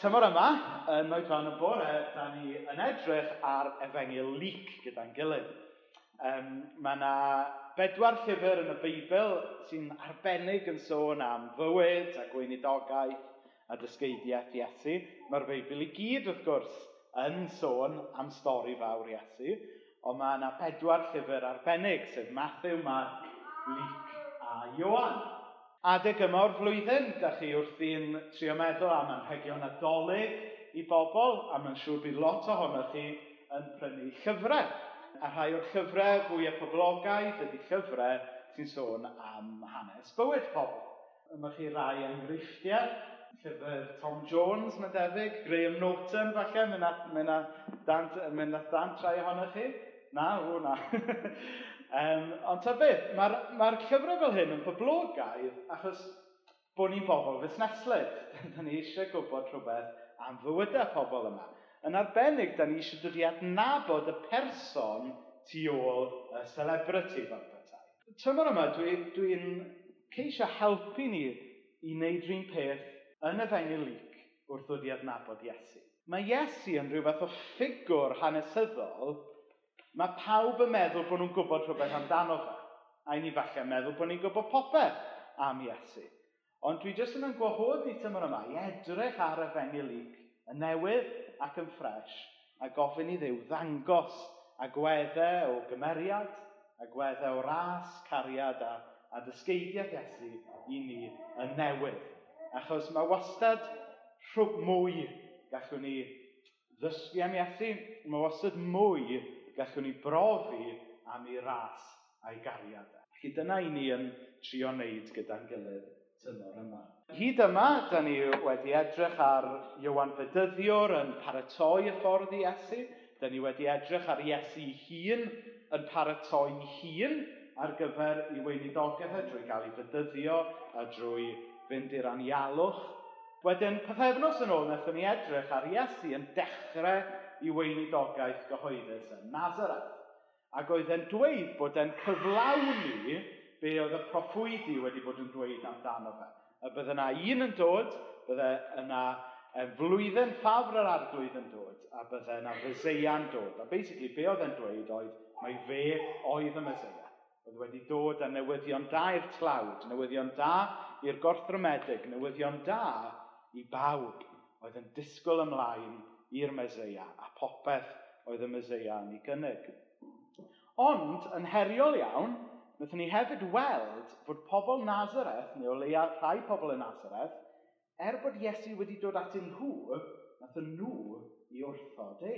tymor yma, yn Noedran y bore, da ni yn edrych ar efengil lyc gyda'n gilydd. Um, mae yna bedwar llyfr yn y Beibl sy'n arbennig yn sôn am fywyd a gweinidogaeth a dysgeidiaeth Iesu. Mae'r Beibl i gyd, wrth gwrs, yn sôn am stori fawr Iesu, ond mae yna bedwar llyfr arbennig, sef Matthew, Mark, Luc a Ioan adeg yma o'r flwyddyn, da chi wrth i'n trio meddwl am anrhegion adolyg i bobl, a mae'n siŵr bydd lot ohonoch chi yn prynu llyfrau. A rhai o'r llyfrau fwy fwyaf poblogaidd ydy llyfrau sy'n sôn am hanes bywyd pobl. Yma chi rai enghreifftiau, llyfr Tom Jones, mae'n debyg, Graham Norton, falle, mae'n na, dant na, dan, mae ohonoch chi. Na, o na. Um, ond ta beth, mae'r ma llyfrau fel hyn yn boblogaidd achos bod ni'n bobl fusneslyd. da ni eisiau gwybod rhywbeth am fywydau pobl yma. Yn arbennig, da ni eisiau dod i adnabod y person tu ôl y celebrity fel bethau. Tymor yma, dwi'n dwi, dwi ceisio helpu ni i wneud rhywun peth yn y fengil lyc wrth ddod i adnabod Iesu. Mae Iesu yn rhywbeth o ffigwr hanesyddol Mae pawb yn meddwl bod nhw'n gwybod rhywbeth amdano fe. A ni falle meddwl bod ni'n gwybod popeth am Iesu. Ond dwi jyst yn yn gwahodd ni tymor yma i edrych ar efengyl Luc yn newydd ac yn ffres a gofyn i ddew ddangos agweddau o gymeriad, agweddau o ras, cariad a, a dysgeidiaeth Iesu i ni yn newydd. Achos mae wastad rhwb mwy gallwn ni ddysgu am Iesu. Mae wastad mwy gallwn ni brofi am ei ras a'i gariad. E. Felly dyna i ni yn trio wneud gyda'n gilydd tymor yma. Hyd yma, da ni wedi edrych ar Iwan Fedyddiwr yn paratoi y ffordd i Iesu. Da ni wedi edrych ar Iesu hun yn paratoi hun ar gyfer i weinidogaeth e drwy gael ei fydyddio a drwy fynd i'r anialwch. Wedyn, pethefnos yn ôl, wnaethon ni edrych ar Iesu yn dechrau i weinidogaeth gyhoeddus yn Nazareth. Ac oedd e'n dweud bod e'n cyflawni be oedd y proffwydi wedi bod yn dweud amdano fe. Y bydde yna un yn dod, bydde yna e, flwyddyn ffafr yr arglwydd yn dod, a bydde yna fyseia'n dod. A basically, be oedd e'n dweud oedd, mae fe oedd y myseia. Oedd wedi dod â newyddion da i'r tlawd, newyddion da i'r gorthromedig, newyddion da i bawb oedd yn disgwyl ymlaen i'r Meseia a popeth oedd y Meseia yn ei gynnig. Ond, yn heriol iawn, wnaethon ni hefyd weld fod pobl Nazareth, neu o leia rhai pobl yn Nazareth, er bod Iesu wedi dod at nhw, wnaethon nhw i wrthod e.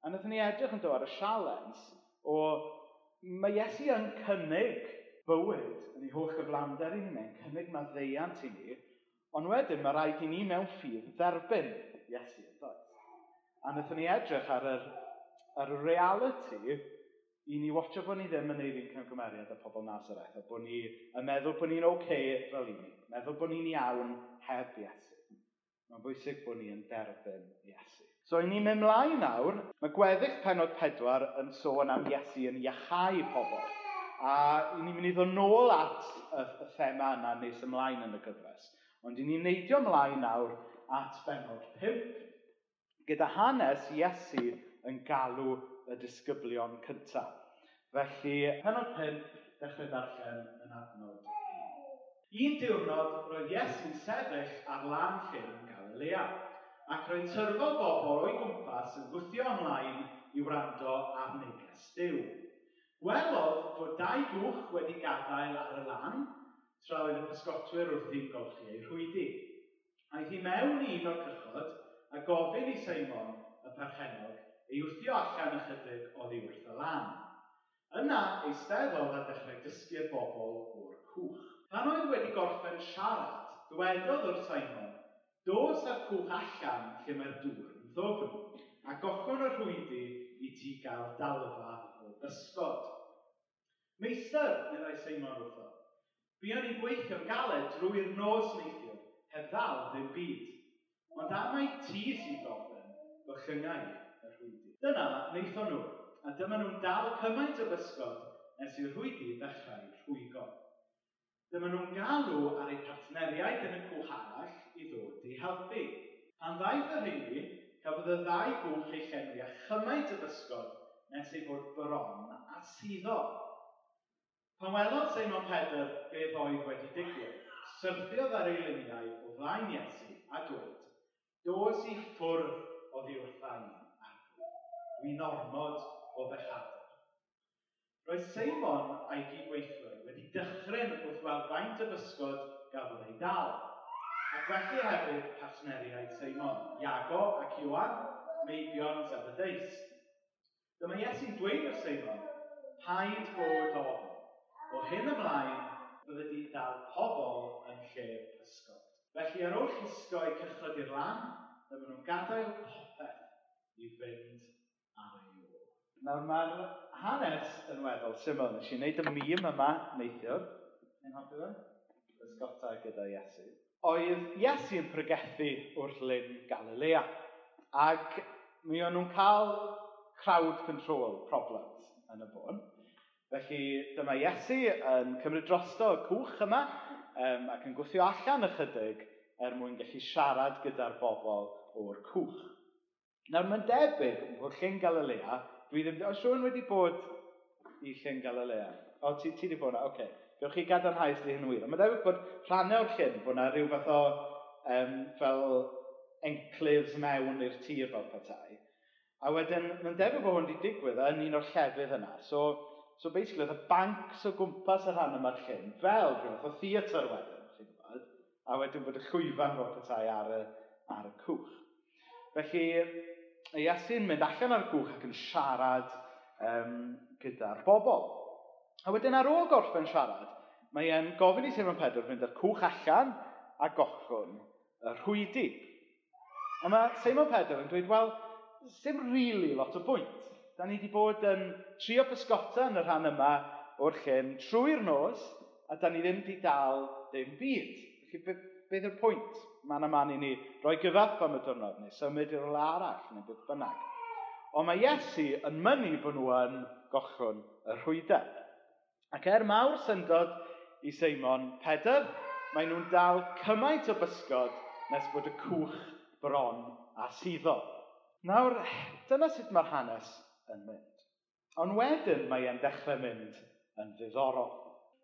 A wnaethon ni edrych yn dod ar y sialens o mae Iesu yn cynnig bywyd yn ei holl gyflawnder i ni, yn cynnig maddeiant i ni, ond wedyn mae rhaid i ni mewn ffydd dderbyn Iesu, yn dod. A wnaethon ni edrych ar yr, ar y reality i ni watcho bod ni ddim yn neud un cymgymeriad â pobl Nazareth, a bod ni yn meddwl bod ni'n oce okay fel unig, meddwl bod ni'n iawn heb Iesu. Mae'n bwysig bod ni yn derbyn Iesu. So, i ni'n mynd mlaen nawr, mae gweddill penod pedwar yn sôn am Iesu yn iachau pobl. A i ni'n mynd i ddod nôl at y, y thema yna nes ymlaen yn y gyfres. Ond i ni'n neidio ymlaen nawr at benod pump, gyda hanes Iesu yn galw y disgyblion cyntaf. Felly, penod 5, dechrau darllen yn adnod. Un diwrnod, roedd Iesu'n sefyll ar lan llyn Galilea, ac roedd tyrfo bobl o'i gwmpas yn gwythio ymlaen i wrando ar neges Dyw. Gwelodd fod dau gwch wedi gadael ar y lan, tra oedd y pysgotwyr wrth i'n golchi eu rhwydi. Aeth hi mewn i un o'r cychod gofyn i Seimon y perchenog ei wthio allan ychydig oddi wrth y lan. Yna eisteddodd a dechrau dysgu'r bobl o'r cwch. Pan oedd wedi gorffen siarad, dywedodd wrth Seimon, dos â'r cwch allan lle mae'r dŵr yn ddofn, a gochon y rhwydi i ti gael dalfa o ddysgod. Meistr, meddai Seimon wrtho, buon ni'n gweithio'n galed drwy'r nos neithiwr, heb ddal ddim byd. Ond am mai ti sy'n broblem, bychyngau y rhwydi. Dyna wnaethon nhw, a dyma nhw'n dal cymaint o bysgod nes i'r rhwydi ddechrau rhwygo. Dyma nhw'n galw ar eu partneriaid yn y cwch arall i ddod i helpu. Pan ddaeth yr heini, cafodd y ddau gwch eu llenwi a chymaint y bysgod nes ei fod bron a suddo. Pan welodd Seimon Pedr beth oedd wedi digwydd, syrthiodd ar ei luniau o flaen Iesu a dweud, dos i ffwrdd o ddiwrthau arglwydd. Dwi'n ormod o bechadau. Roedd Seimon a'i gydweithwyr wedi dychryn wrth weld faint y bysgod gafodd ei dal, ac felly hefyd partneriaid Seimon, Iago ac Iwan, meibion Zebedeus. Dyma Iesu'n dweud wrth Seimon, paid bod ofn, o hyn ymlaen bydde di dal pobl yn lle pysgod. Felly ar ôl llusgo eu cychod i'r lan, dyma nhw'n gadael popeth i fynd ar ei ôl. Nawr mae'r hanes yn weddol syml. Nes i wneud y mîm yma neithiwr. Yn hoffi fe? Ysgota gyda Iesu. Oedd Iesu yn pregethu wrth Lyn Galilea. Ac mi o'n nhw'n cael crowd control problems yn y bôn. Felly dyma Iesu yn cymryd drosto y cwch yma um, ac yn gwthio allan ychydig er mwyn gallu siarad gyda'r bobl o'r cwch. Nawr mae'n debyg bod Llyn Galilea, dwi ddim... O, Siôn wedi bod i Llyn Galilea. O, ti, ti wedi bod yna, oce. Okay. Gewch chi gadarnhau sydd hyn wir. Mae'n debyg bod rhannau o'r llyn bod yna rhyw fath o um, fel enclives mewn i'r tir fel petai. A wedyn, mae'n debyg bod hwn wedi digwydd yn un o'r llefydd yna. So, So basically, oedd y bancs o gwmpas y rhan yma'r llyn, fel rhyw fath o theatr wedyn, chi'n gwybod, a wedyn bod y llwyfan fel petai ar y, ar y cwch. Felly, Iesu'n mynd allan ar gwch ac yn siarad um, gyda'r bobl. A wedyn ar ôl gorffen siarad, mae e'n gofyn i Simon Pedr fynd ar cwch allan a gochwn y rhwydi. A mae Simon Pedr yn dweud, wel, dim rili really lot o bwynt. Da ni wedi bod yn trio bysgota yn y rhan yma o'r llyn trwy'r nos, a da ni ddim wedi dal ddim byd. Felly, beth, beth yw'r pwynt? Man a man i ni roi gyfap am y diwrnod, neu symud i'r ola arall, neu beth bynnag. Ond mae Iesu yn mynnu bod nhw yn gochwn y rhwydau. Ac er mawr syndod i Seimon Pedr, mae nhw'n dal cymaint o bysgod nes bod y cwch bron a suddo. Nawr, dyna sut mae'r hanes yn mynd. Ond wedyn mae e'n dechrau mynd yn ddiddorol.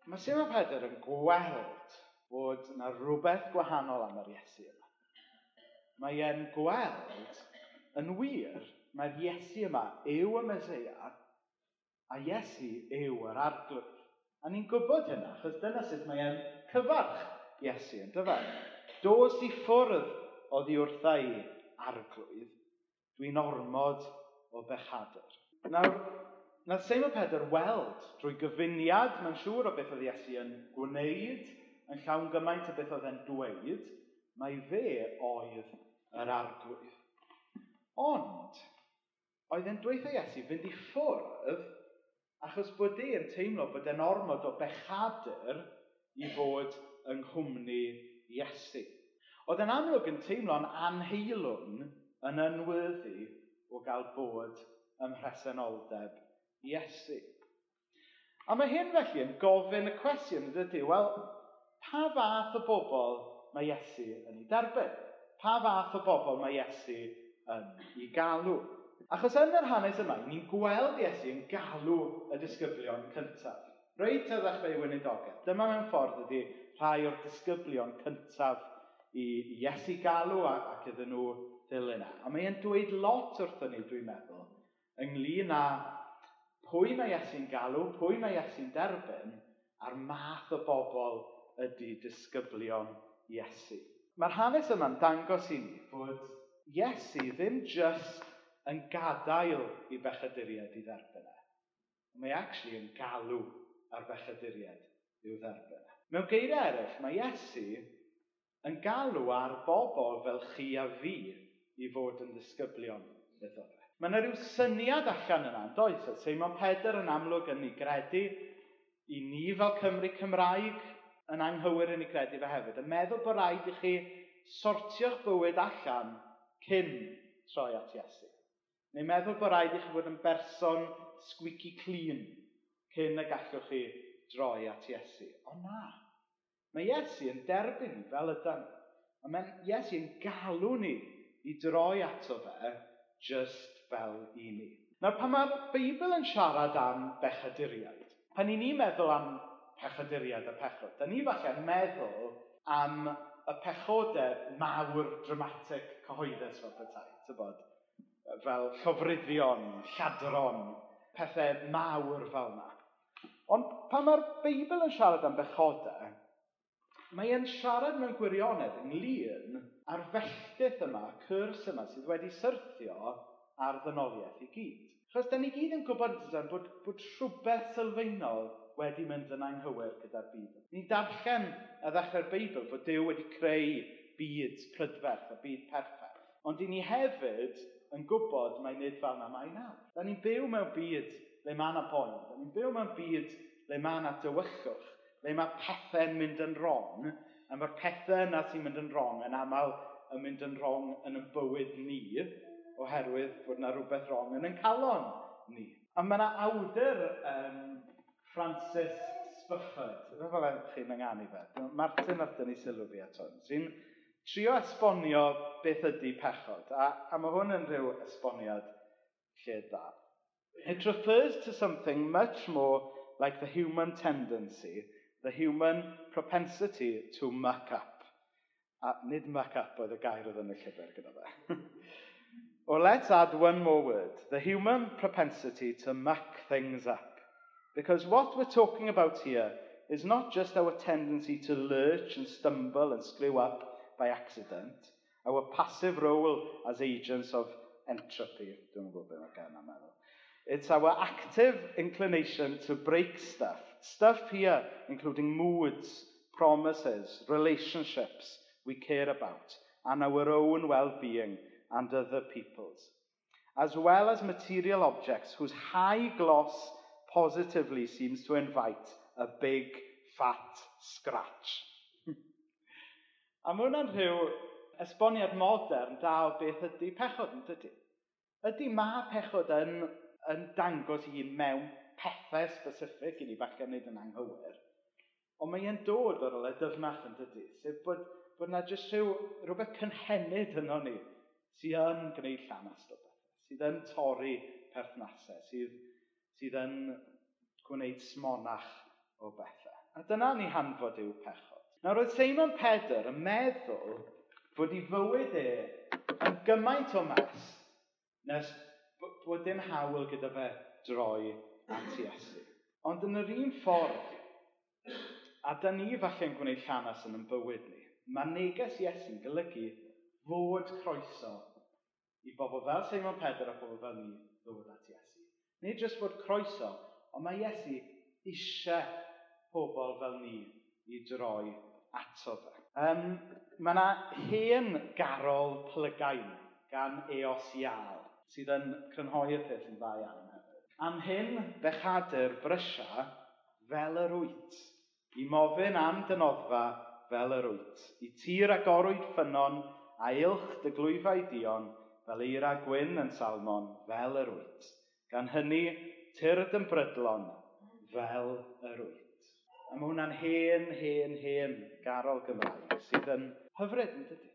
Mae Simon Pedr yn gweld bod yna rhywbeth gwahanol am yr Iesu yma. Mae e'n gweld yn wir mae'r Iesu yma yw y Mesoea a Iesu yw yr arglwydd. A ni'n gwybod hynna, achos dyna sut mae e'n cyfarch Iesu yn dyfa. Dos i ffwrdd oddi wrthau arglwydd, dwi'n ormod o bechadr. Nawr, nath Seimon Pedr weld drwy gyfuniad mae'n siŵr o beth oedd Iesu yn gwneud, yn llawn gymaint o beth oedd e'n dweud, mae fe oedd yr arglwydd. Ond, oedd e'n dweud Iesu fynd i ffwrdd achos bod e'n teimlo bod e'n ormod o bechadr i fod yng nghwmni Iesu. Oedd e'n amlwg yn teimlo'n anheilwn yn ynwyddu o gael bod ym mhresenoldeb Iesu. A mae hyn felly yn gofyn y cwestiwn ydy, wel, pa fath o bobl mae Iesu yn ei derbyn? Pa fath o bobl mae Iesu yn ei galw? Achos yn yr hanes yma, ni'n gweld Iesu yn galw y disgyblion cyntaf. Reit y ddechrau i weinidogaeth. Dyma mewn ffordd ydy rhai o'r disgyblion cyntaf i Iesu galw ac iddyn nhw ddilyn e. A mae'n dweud lot wrthyn ni, dwi'n meddwl, ynglyn â pwy mae Iesu'n galw, pwy mae Iesu'n derbyn, a'r math o bobl ydy disgyblion Iesu. Mae'r hanes yma'n dangos i ni fod Iesu ddim jyst yn gadael i bechaduriaid i dderbyn e. Mae actually yn galw ar bechaduriaid i'w dderbyn e. Mewn geiriau eraill, mae Iesu yn galw ar bobl fel chi a fi i fod yn ddisgyblion iddo fe. Mae yna rhyw syniad allan yna, does? Seimon Pedr yn amlwg yn ei gredu, i ni fel Cymru Cymraeg yn anghywir yn ei credu fe hefyd. Yn meddwl bod rhaid i chi sortio'ch bywyd allan cyn troi at Iesu. Neu meddwl bod rhaid i chi fod yn berson squeaky clean cyn y gallwch chi droi at Iesu. O na, mae Iesu yn derbyn ni fel ydan. A mae Iesu yn galw ni i droi ato fe just fel i ni. Nawr, pan mae'r Beibl yn siarad am bechaduriaid, pan i ni'n meddwl am pechaduriaid a pechod, da ni falle meddwl am y pechodau mawr, dramatic, cyhoeddus fel petai, tybod? Fel llofruddion, lladron, pethau mawr fel yna. Ond pan mae'r Beibl yn siarad am bechodau, mae e'n siarad mewn gwirionedd ynglyn a'r felltith yma, cyrs yma sydd wedi syrthio ar ddynoliaeth i gyd. Chos da ni gyd yn gwybod dydyn, bod, bod rhywbeth sylfaenol wedi mynd yn anghywir gyda'r byd. Ni'n darllen y ddechrau'r Beibl bod Dyw wedi creu byd prydferth a byd perffaith. Ond i ni hefyd yn gwybod mae nid fel na mae nawr. Da ni'n byw mewn byd le mae yna poen. Da ni'n byw mewn byd le mae yna dywychwch. Le mae pethau'n mynd yn wrong a mae'r pethau yna sy'n mynd yn wrong yn aml yn mynd yn wrong yn y bywyd ni oherwydd bod yna rhywbeth rong yn yn calon ni. A mae yna awdur um, Francis Spufford, yna fel chi'n ynganu fe, Martin ar dynnu sylw fi eto, sy'n trio esbonio beth ydy pechod, a, a mae hwn yn rhyw esboniad lle da. It refers to something much more like the human tendency the human propensity to muck up. A nid muck up oedd y gair oedd yn y llyfr gyda fe. or let's add one more word. The human propensity to muck things up. Because what we're talking about here is not just our tendency to lurch and stumble and screw up by accident, our passive role as agents of entropy. Don't know beth meddwl. It's our active inclination to break stuff. Stuff here, including moods, promises, relationships we care about, and our own well being and other people's, as well as material objects whose high gloss positively seems to invite a big fat scratch. a mae hwnna'n rhyw esboniad modern da o beth ydy pechod yn dydy. Ydy ma pechod yn yn dangos i mewn pethau specific i ni, falle wneud yn anghywir. Ond mae e'n dod o'r ôl dyfnach yn dydy, sef bod, bod yna jyst rhyw, rhywbeth cynhenid yno ni sydd yn gwneud llanast o bethau, sydd yn torri perthnasau, sydd, sydd yn gwneud smonach o bethau. A dyna ni hanfod yw pechod. Nawr oedd Seimon Pedr yn meddwl bod ei fywyd e yn gymaint o mes nes bod dim hawl gyda fe droi at Iesu. Ond yn yr un ffordd, a da ni falle'n gwneud llanas yn yn bywyd ni, mae neges Iesu'n golygu fod croeso i bobl fel Seimon Pedr a bobl fel ni ddod at Iesu. Nid jyst bod croeso, ond mae Iesu eisiau pobl fel ni i droi ato fe. Um, mae yna hen garol plygain gan Eos Ial sydd yn crynhoi'r peth yn dda iawn hefyd. Am hyn, bechadur brysia fel yr wyt, i mofyn am dynoddfa fel yr wyt, i tir agorwyd ffynon a ilch dy glwyfau dion fel eira gwyn yn salmon fel yr wyt. Gan hynny, tyrd yn brydlon fel yr wyt. A mae hwnna'n hen, hen, hen garol Gymraeg sydd yn hyfryd yn dydy.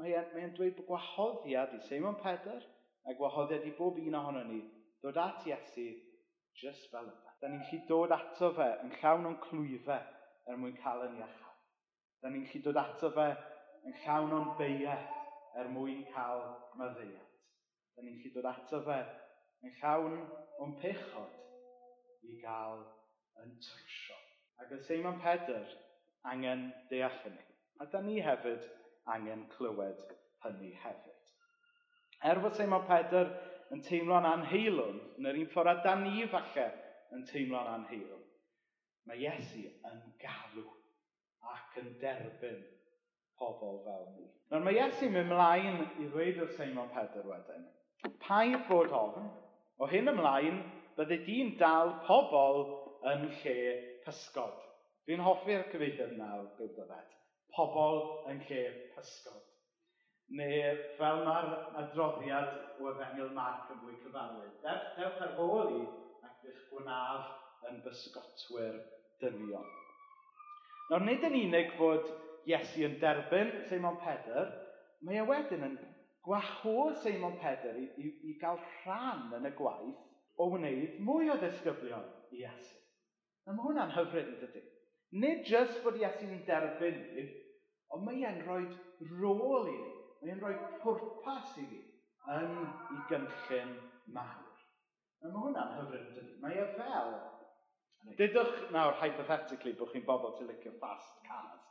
Mae e'n mae dweud bod gwahoddiad i Seimon Pedr a gwahoddiad i bob un ohono ni dod at Iesu just fel yma. Da ni'n gallu dod ato fe yn llawn o'n clwyfau er mwyn cael yn iachau. Da ni'n gallu dod ato fe yn llawn o'n beiau er mwyn cael maddeuad. Da ni'n gallu dod ato fe yn llawn o'n pechod i gael yn trwsio. Ac y Seiman Pedr angen deall hynny. A da ni hefyd angen clywed hynny hefyd. Er fod Seimon Pedr yn teimlo'n anheilwn, yn yr un ffordd a dan ni falle yn teimlo'n anheilwn, mae Iesu yn galw ac yn derbyn pobl fel ni. Nawr mae Iesu mynd mlaen i ddweud wrth Seimon Pedr wedyn, paid bod ofn, o hyn ymlaen, bydde di'n dal pobl yn lle pysgod. Fi'n hoffi'r cyfeithiad nawr, Biblodet. Pobl yn lle pysgod. Neu fel mae'r adroddiad o efengil Marc yn fwy cyfarwydd, dewch, dewch ar ôl i ac eich gwnaf yn bysgotwyr dynion. Nawr, nid yn unig fod Iesu yn derbyn Seimon Pedr, mae e wedyn yn gwahodd Seimon Pedr i, i, i gael rhan yn y gwaith o wneud mwy o ddisgyblion i Iesu. A mae hwnna'n hyfryd yn dydy. Nid jyst bod Iesu'n derbyn ni, ond mae e'n rhoi rôl i ni. Mae Mae'n rhoi pwrpas i fi yn ei gynllun mawr. A mae hwnna'n hyfryd yn dydi. Mae e fel... Dydwch nawr, hypothetically, bod chi'n bobl sy'n licio fast cars.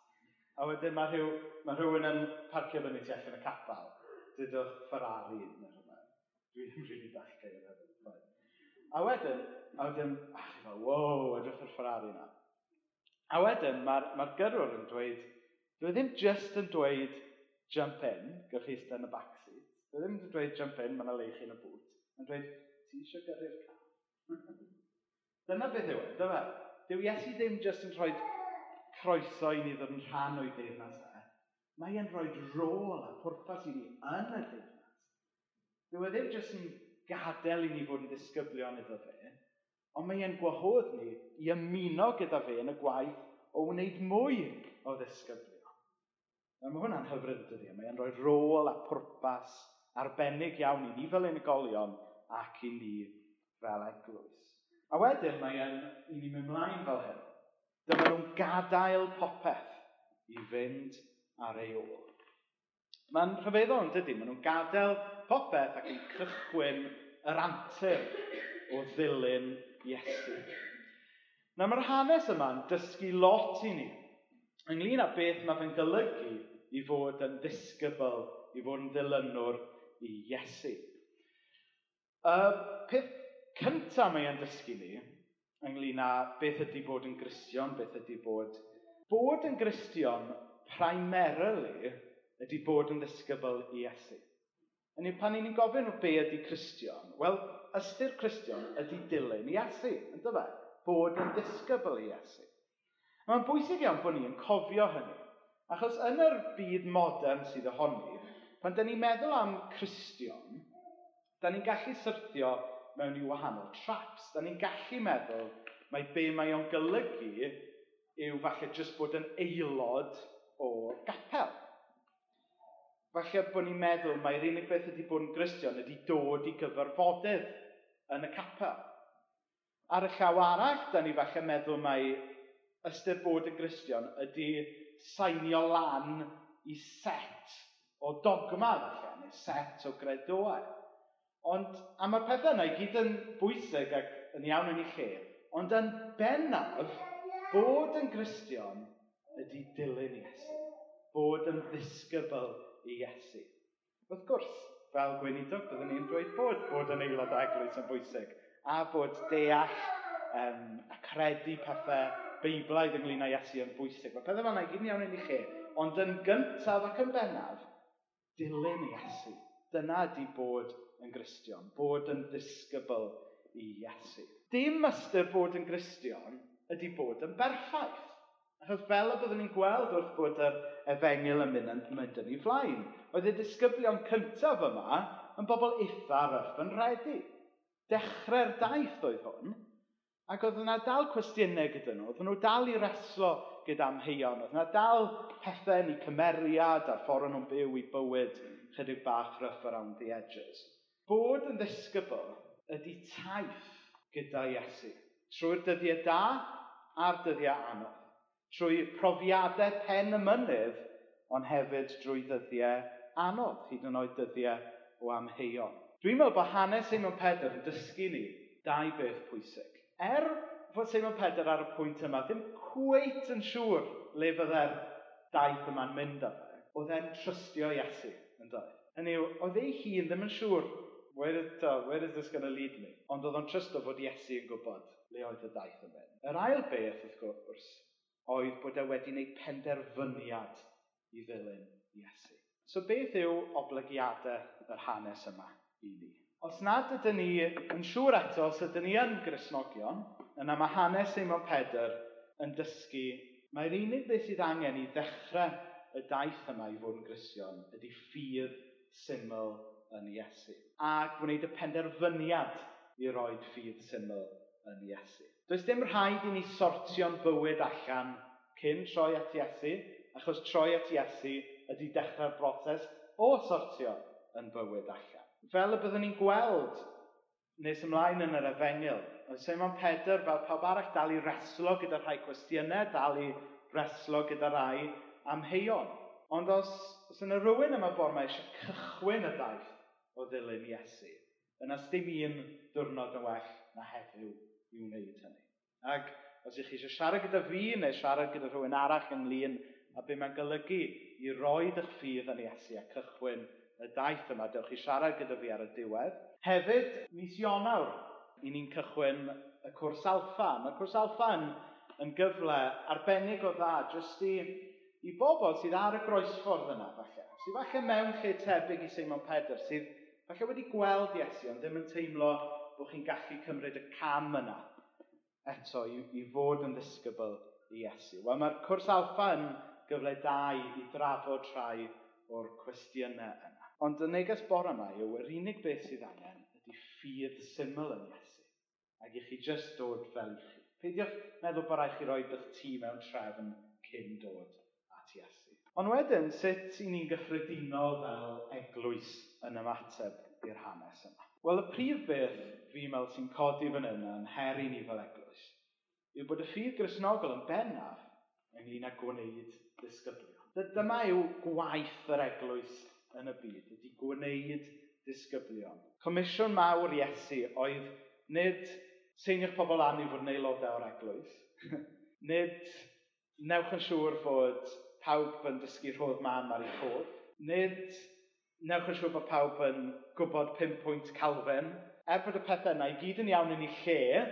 A wedyn mae, rhyw, mae rhywun yn parcio fyny tu allan y capal. Dydwch Ferrari neu rhywbeth. Dwi ddim rili dachau yn hynny. A wedyn, a wedyn, a chi fel, wow, edrych yr Ferrari yna. A wedyn, mae'r mae gyrwr yn dweud, dwi ddim jyst yn dweud jump in, gyrch chi yn y backseat. Dwi e ddim yn dweud jump in, mae'n leich yn y bwt. Mae'n dweud, ti eisiau gyrru'r car? Dyna beth yw e, dyma. Dyw Iesu ddim jyst yn rhoi croeso i ni ddod yn rhan o'i deyrnas e. Mae e'n rhoi rôl a pwrpas i ni yn y deyrnas. Dyw e ddim jyst yn gadael i ni fod yn disgyblion iddo fe, ond mae e'n gwahodd ni i ymuno gyda fe yn y gwaith o wneud mwy o ddisgyblion. A mae hwnna'n hyfryd yn dydi. Mae e'n rhoi rôl a pwrpas arbennig iawn i ni fel unigolion ac i ni fel eglwys. A wedyn mae e'n i ni mynd mlaen fel hyn. Dyma nhw'n gadael popeth i fynd ar ei ôl. Mae'n rhyfeddol yn dydy, maen nhw'n gadael popeth ac yn cychwyn yr antur o ddilyn Iesu. Na mae'r hanes yma'n dysgu lot i ni ynglyn â beth mae fe'n golygu i fod yn ddisgybl, i fod yn ddilynwr i Iesu. Y peth cyntaf mae e'n dysgu ni, ynglyn â beth ydy bod yn gristion, beth ydy bod... Bod yn gristion primarily ydy bod yn ddisgybl i Iesu. Yn pan ni'n gofyn o be ydy Cristion, wel, ystyr Cristion ydy dilyn Iesu, yn fe? Bod yn ddisgybl i Iesu. Mae'n bwysig iawn bod ni'n cofio hynny. Achos yn yr byd modern sydd ohoni, pan da ni'n meddwl am Cristion, da ni'n gallu syrthio mewn i wahanol traps. Da ni'n gallu meddwl mai be mae o'n golygu yw falle jyst bod yn aelod o'r gapel. Falle bod ni'n meddwl mae'r unig beth ydy bod yn Gristion ydy dod i gyfarfodydd yn y capel. Ar y llaw arall, da ni falle meddwl mai ystyr bod yn Gristion ydy sainio lan i set o dogma, falle, neu set o gredoau. Ond, a mae'r pethau yna i gyd yn bwysig ac yn iawn yn ei lle, ond yn bennaf, bod yn Gristion ydy dilyn Iesu. Bod yn ddisgybl i Iesu. Wrth gwrs, fel gweinidog, byddwn ni'n dweud bod, bod yn aelod o eglwys yn bwysig, a bod deall um, a credu pethau beiblaidd ynglyn â Iesu yn bwysig. Mae pethau fanna i gyd yn iawn yn ei lle. Ond yn gyntaf ac yn bennaf, dilyn Iesu. Dyna di bod yn Gristion, bod yn ddisgybl i Iesu. Dim ystyr bod yn Gristion ydy bod yn berffaith. Achos fel y byddwn ni'n gweld wrth bod yr efengil yn mynd, yn mynd yn ei flaen, oedd y disgyblion cyntaf yma yn bobl eitha ryff yn redi. Dechrau'r daith oedd hwn, Ac oedd yna dal cwestiynau gyda nhw. oedd nhw dal i reslo gyda amheuon. Oedd yna dal pethau yn eu cymeriad a'r ffordd nhw'n byw i bywyd chydig bach rough around the edges. Bod yn ddisgybl ydy taith gyda Iesu. Trwy'r dyddiau da a'r dyddiau anodd. Trwy profiadau pen y mynydd, ond hefyd drwy dyddiau anodd, hyd yn oed dyddiau o amheuon. Dwi'n meddwl bod hanes Eimon Pedr yn dysgu ni dau beth pwysig. Er fod Seimon Pedr ar y pwynt yma, ddim cweit yn siŵr le fydde'r daith yma'n mynd â fe, oedd e'n trystio Iesu yn dweud. Hynny yw, oedd ei hun ddim yn siŵr, where is, uh, where is this going to lead me? Ond oedd o'n trysto fod Iesu yn gwybod le oedd y daith yn mynd. Yr ail beth, wrth gwrs, oedd bod e wedi gwneud penderfyniad i ddilyn Iesu. So beth yw oblygiadau yr hanes yma i ni? Os nad ydym ni yn siŵr eto os ydym ni yn grisnogion, yna mae hanes Seimon Pedr yn dysgu mae'r unig beth sydd angen i ddechrau y daith yma i fod yn Gristion ydy ffydd syml yn Iesu. A gwneud y penderfyniad i roed ffydd syml yn Iesu. Does dim rhaid i ni sortio'n bywyd allan cyn troi at Iesu, achos troi at Iesu ydy dechrau'r broses o sortio yn bywyd allan fel y byddwn ni'n gweld nes ymlaen yn yr efengil, oedd Simon Pedr fel pawb arall dal i reslo gyda rhai cwestiynau, dal i reslo gyda rai amheuon. Ond os, os yna rhywun yma bor mae eisiau cychwyn y daith o ddilyn Iesu, yna dim un diwrnod yn well na heddiw i wneud hynny. Ac os ych chi eisiau siarad gyda fi neu siarad gyda rhywun arall ynglyn a be mae'n golygu i roed eich ffydd yn Iesu a cychwyn y daith yma, dewch i siarad gyda fi ar y diwedd. Hefyd, mis Ionawr, i ni'n cychwyn y cwrs alfa. Mae cwrs alfa yn, yn gyfle arbennig o dda, jyst i, i bobl sydd ar y groesffordd yna, falle. Sydd falle mewn lle tebyg i Seimon Pedr, sydd falle wedi gweld Iesu, ond ddim yn teimlo bod chi'n gallu cymryd y cam yna eto i, i fod yn ddisgybl i Iesu. Wel, mae'r cwrs alfa yn gyfle da i, i drafod rhai o'r cwestiynau yna. Ond y neges bore yma yw yr unig beth sydd angen ydy ffydd syml yn Iesu. Ac i chi jyst dod fel i chi. Peidiwch meddwl bod rhaid chi roi beth ti mewn trefn cyn dod at Iesu. Ond wedyn, sut i ni'n gyffredinol fel eglwys yn ymateb i'r hanes yma? Wel, y prif beth fi meddwl sy'n codi fan yna yn heri ni fel eglwys yw bod y ffydd grisnogol yn bennaf ynglyn â gwneud disgyblion. Dyma yw gwaith yr eglwys yn y byd ydy gwneud disgyblion. Comisiwn mawr Iesu oedd nid seinio'ch pobl an i fod yn aelodau o'r eglwys, nid newch yn siŵr fod pawb yn dysgu rhodd mam ar ei ffwrdd, nid newch yn siŵr bod pawb yn gwybod 5 pwynt Calfen. Er bod y pethau yna i gyd yn iawn yn ei lle,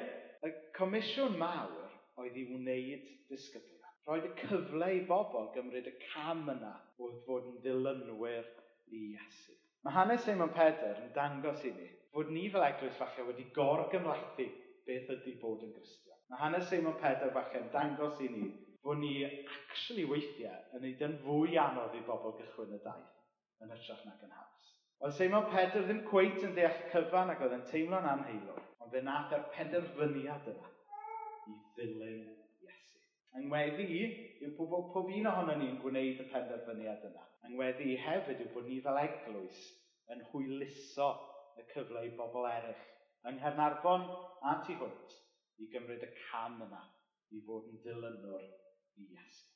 y comisiwn mawr oedd i wneud disgyblion. Roedd y cyfle i bobl gymryd y cam yna wrth fod yn ddilynwyr i Iesu. Mae hanes Simon Pedr yn dangos i ni fod ni fel eglwys falle wedi gorgymlethu beth ydy bod yn Gristion. Mae hanes Simon Pedr falle yn dangos i ni bod ni actually weithiau yn neud yn fwy anodd i bobl gychwyn y daith yn ytrach nag yn haws. Oedd Simon Pedr ddim cweit yn deall cyfan ac oedd yn teimlo'n anheilwr, ond fe nath ar penderfyniad yna i ddilyn Iesu. Yng ngweddi i, yw pobl pob un ohono ni'n gwneud y penderfyniad yna. Angweddi i hefyd yw bod ni fel eglwys yn hwyluso y cyfle i bobl eraill yng Nghernarfon a tu hwnt i gymryd y cam yna i fod yn dilynwr i Iesu.